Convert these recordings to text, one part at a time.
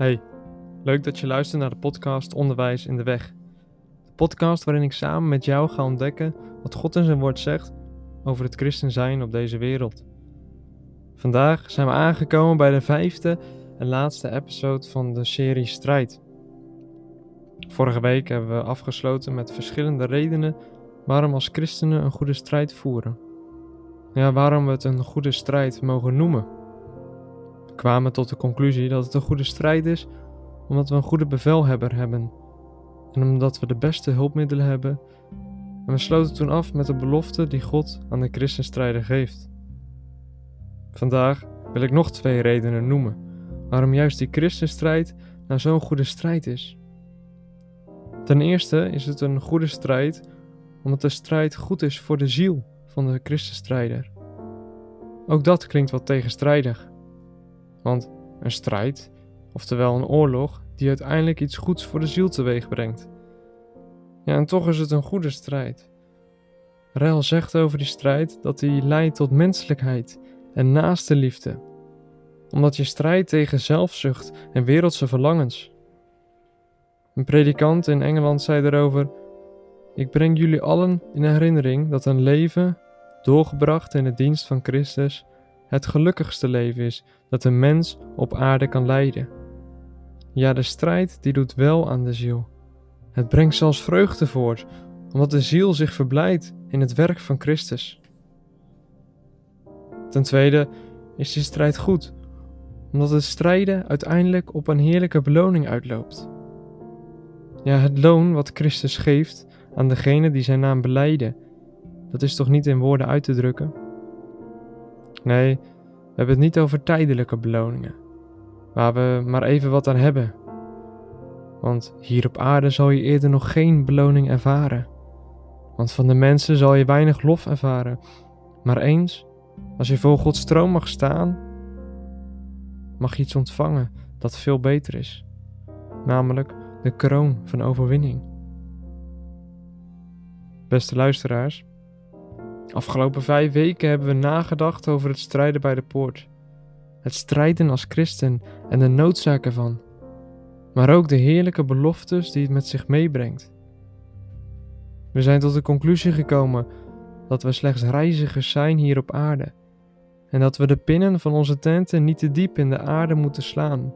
Hey, leuk dat je luistert naar de podcast Onderwijs in de Weg. De podcast waarin ik samen met jou ga ontdekken wat God in zijn woord zegt over het christen zijn op deze wereld. Vandaag zijn we aangekomen bij de vijfde en laatste episode van de serie Strijd. Vorige week hebben we afgesloten met verschillende redenen waarom als christenen een goede strijd voeren. Ja, waarom we het een goede strijd mogen noemen. Kwamen tot de conclusie dat het een goede strijd is omdat we een goede bevelhebber hebben en omdat we de beste hulpmiddelen hebben. En we sloten toen af met de belofte die God aan de christenstrijder geeft. Vandaag wil ik nog twee redenen noemen waarom juist die christenstrijd nou zo'n goede strijd is. Ten eerste is het een goede strijd omdat de strijd goed is voor de ziel van de christenstrijder. Ook dat klinkt wat tegenstrijdig. Want een strijd, oftewel een oorlog, die uiteindelijk iets goeds voor de ziel teweeg brengt. Ja, en toch is het een goede strijd. Rel zegt over die strijd dat die leidt tot menselijkheid en naaste liefde, omdat je strijdt tegen zelfzucht en wereldse verlangens. Een predikant in Engeland zei erover: Ik breng jullie allen in herinnering dat een leven, doorgebracht in de dienst van Christus, het gelukkigste leven is dat een mens op aarde kan leiden. Ja, de strijd die doet wel aan de ziel. Het brengt zelfs vreugde voort, omdat de ziel zich verblijdt in het werk van Christus. Ten tweede is die strijd goed, omdat het strijden uiteindelijk op een heerlijke beloning uitloopt. Ja, het loon wat Christus geeft aan degene die zijn naam beleiden, dat is toch niet in woorden uit te drukken? Nee, we hebben het niet over tijdelijke beloningen, waar we maar even wat aan hebben. Want hier op aarde zal je eerder nog geen beloning ervaren. Want van de mensen zal je weinig lof ervaren. Maar eens, als je voor Gods stroom mag staan, mag je iets ontvangen dat veel beter is. Namelijk de kroon van overwinning. Beste luisteraars, Afgelopen vijf weken hebben we nagedacht over het strijden bij de poort. Het strijden als christen en de noodzaak ervan. Maar ook de heerlijke beloftes die het met zich meebrengt. We zijn tot de conclusie gekomen dat we slechts reizigers zijn hier op aarde. En dat we de pinnen van onze tenten niet te diep in de aarde moeten slaan.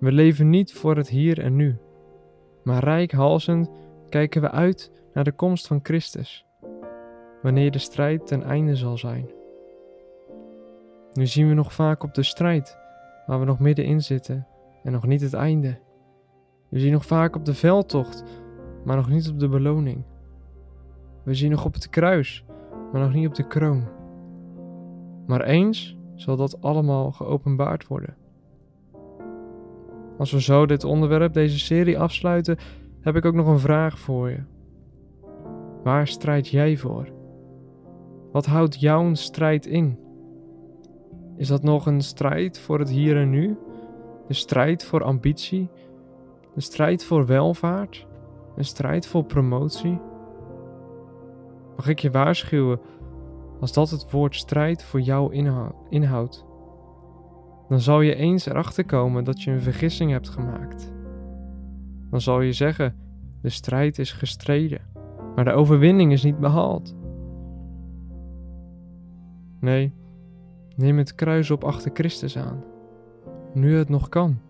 We leven niet voor het hier en nu. Maar rijkhalsend kijken we uit naar de komst van Christus wanneer de strijd ten einde zal zijn. Nu zien we nog vaak op de strijd, waar we nog middenin zitten en nog niet het einde. We zien nog vaak op de veldtocht, maar nog niet op de beloning. We zien nog op het kruis, maar nog niet op de kroon. Maar eens zal dat allemaal geopenbaard worden. Als we zo dit onderwerp, deze serie afsluiten, heb ik ook nog een vraag voor je. Waar strijd jij voor? Wat houdt jouw strijd in? Is dat nog een strijd voor het hier en nu? De strijd voor ambitie? De strijd voor welvaart? Een strijd voor promotie? Mag ik je waarschuwen als dat het woord strijd voor jou inhoudt? Dan zal je eens erachter komen dat je een vergissing hebt gemaakt. Dan zal je zeggen: de strijd is gestreden, maar de overwinning is niet behaald. Nee, neem het kruis op achter Christus aan, nu het nog kan.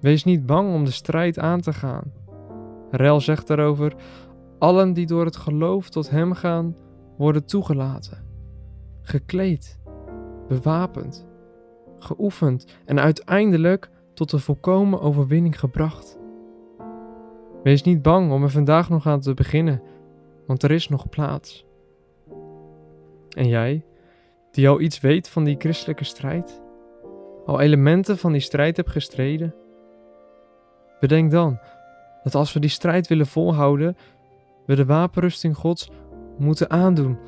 Wees niet bang om de strijd aan te gaan. Rel zegt daarover: allen die door het geloof tot Hem gaan, worden toegelaten, gekleed, bewapend, geoefend en uiteindelijk tot de volkomen overwinning gebracht. Wees niet bang om er vandaag nog aan te beginnen, want er is nog plaats. En jij? Die al iets weet van die christelijke strijd, al elementen van die strijd hebt gestreden? Bedenk dan dat als we die strijd willen volhouden, we de wapenrusting Gods moeten aandoen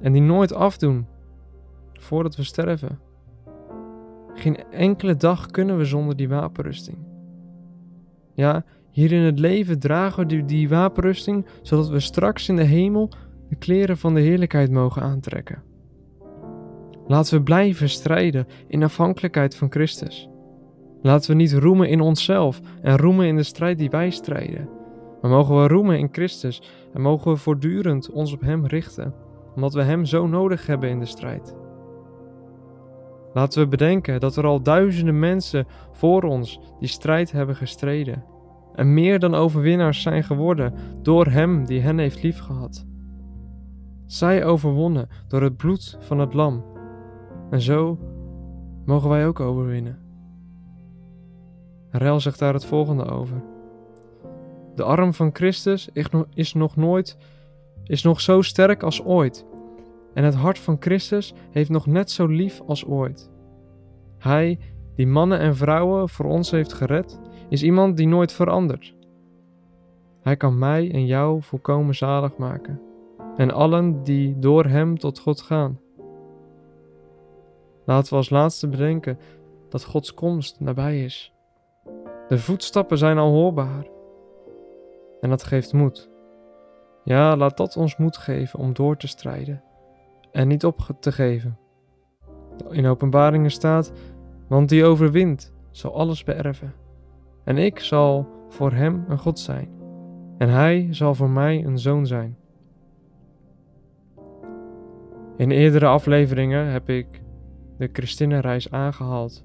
en die nooit afdoen voordat we sterven. Geen enkele dag kunnen we zonder die wapenrusting. Ja, hier in het leven dragen we die, wapenrusting zodat we straks in de hemel de kleren van de heerlijkheid mogen aantrekken. Laten we blijven strijden in afhankelijkheid van Christus. Laten we niet roemen in onszelf en roemen in de strijd die wij strijden. Maar mogen we roemen in Christus en mogen we voortdurend ons op Hem richten, omdat we Hem zo nodig hebben in de strijd. Laten we bedenken dat er al duizenden mensen voor ons die strijd hebben gestreden en meer dan overwinnaars zijn geworden door Hem die hen heeft liefgehad. Zij overwonnen door het bloed van het lam en zo mogen wij ook overwinnen. Rel zegt daar het volgende over. De arm van Christus is nog nooit, is nog zo sterk als ooit. En het hart van Christus heeft nog net zo lief als ooit. Hij, die mannen en vrouwen voor ons heeft gered, is iemand die nooit verandert. Hij kan mij en jou volkomen zalig maken, en allen die door Hem tot God gaan. Laten we als laatste bedenken dat Gods komst nabij is. De voetstappen zijn al hoorbaar. En dat geeft moed. Ja, laat dat ons moed geven om door te strijden en niet op te geven. In openbaringen staat: Want die overwint, zal alles beërven. En ik zal voor hem een God zijn, en hij zal voor mij een zoon zijn. In eerdere afleveringen heb ik de Christinnenreis aangehaald.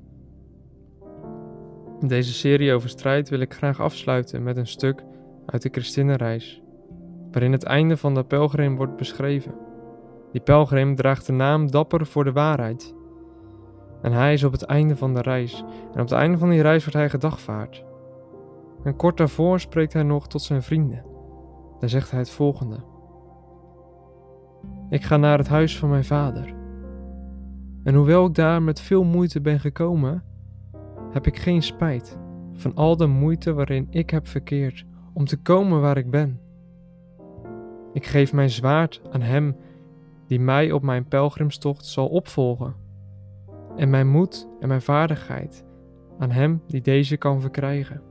Deze serie over strijd wil ik graag afsluiten met een stuk uit de Christinnenreis, waarin het einde van de pelgrim wordt beschreven. Die pelgrim draagt de naam Dapper voor de waarheid. En hij is op het einde van de reis, en op het einde van die reis wordt hij gedagvaard. En kort daarvoor spreekt hij nog tot zijn vrienden. Dan zegt hij het volgende: Ik ga naar het huis van mijn vader. En hoewel ik daar met veel moeite ben gekomen, heb ik geen spijt van al de moeite waarin ik heb verkeerd om te komen waar ik ben. Ik geef mijn zwaard aan Hem die mij op mijn pelgrimstocht zal opvolgen, en mijn moed en mijn vaardigheid aan Hem die deze kan verkrijgen.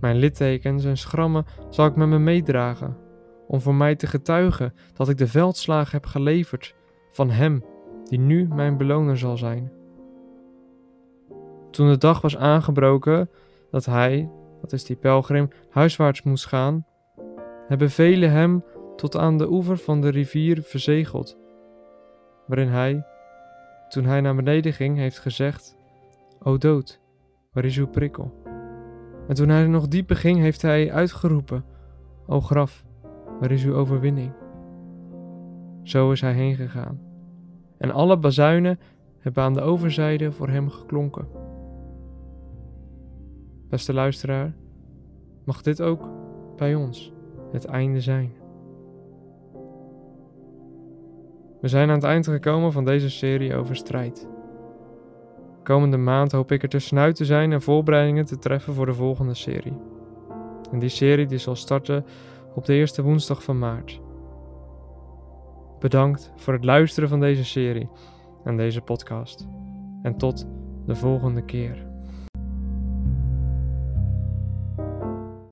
Mijn littekens en schrammen zal ik met me meedragen, om voor mij te getuigen dat ik de veldslagen heb geleverd van Hem die nu mijn beloner zal zijn. Toen de dag was aangebroken dat hij, dat is die pelgrim, huiswaarts moest gaan, hebben velen hem tot aan de oever van de rivier verzegeld, waarin hij, toen hij naar beneden ging, heeft gezegd: O dood, waar is uw prikkel? En toen hij nog dieper ging, heeft hij uitgeroepen: O graf, waar is uw overwinning? Zo is hij heen gegaan. En alle bazuinen hebben aan de overzijde voor hem geklonken. Beste luisteraar, mag dit ook bij ons het einde zijn. We zijn aan het eind gekomen van deze serie over strijd. Komende maand hoop ik er tussenuit te zijn en voorbereidingen te treffen voor de volgende serie. En die serie die zal starten op de eerste woensdag van maart. Bedankt voor het luisteren van deze serie en deze podcast. En tot de volgende keer.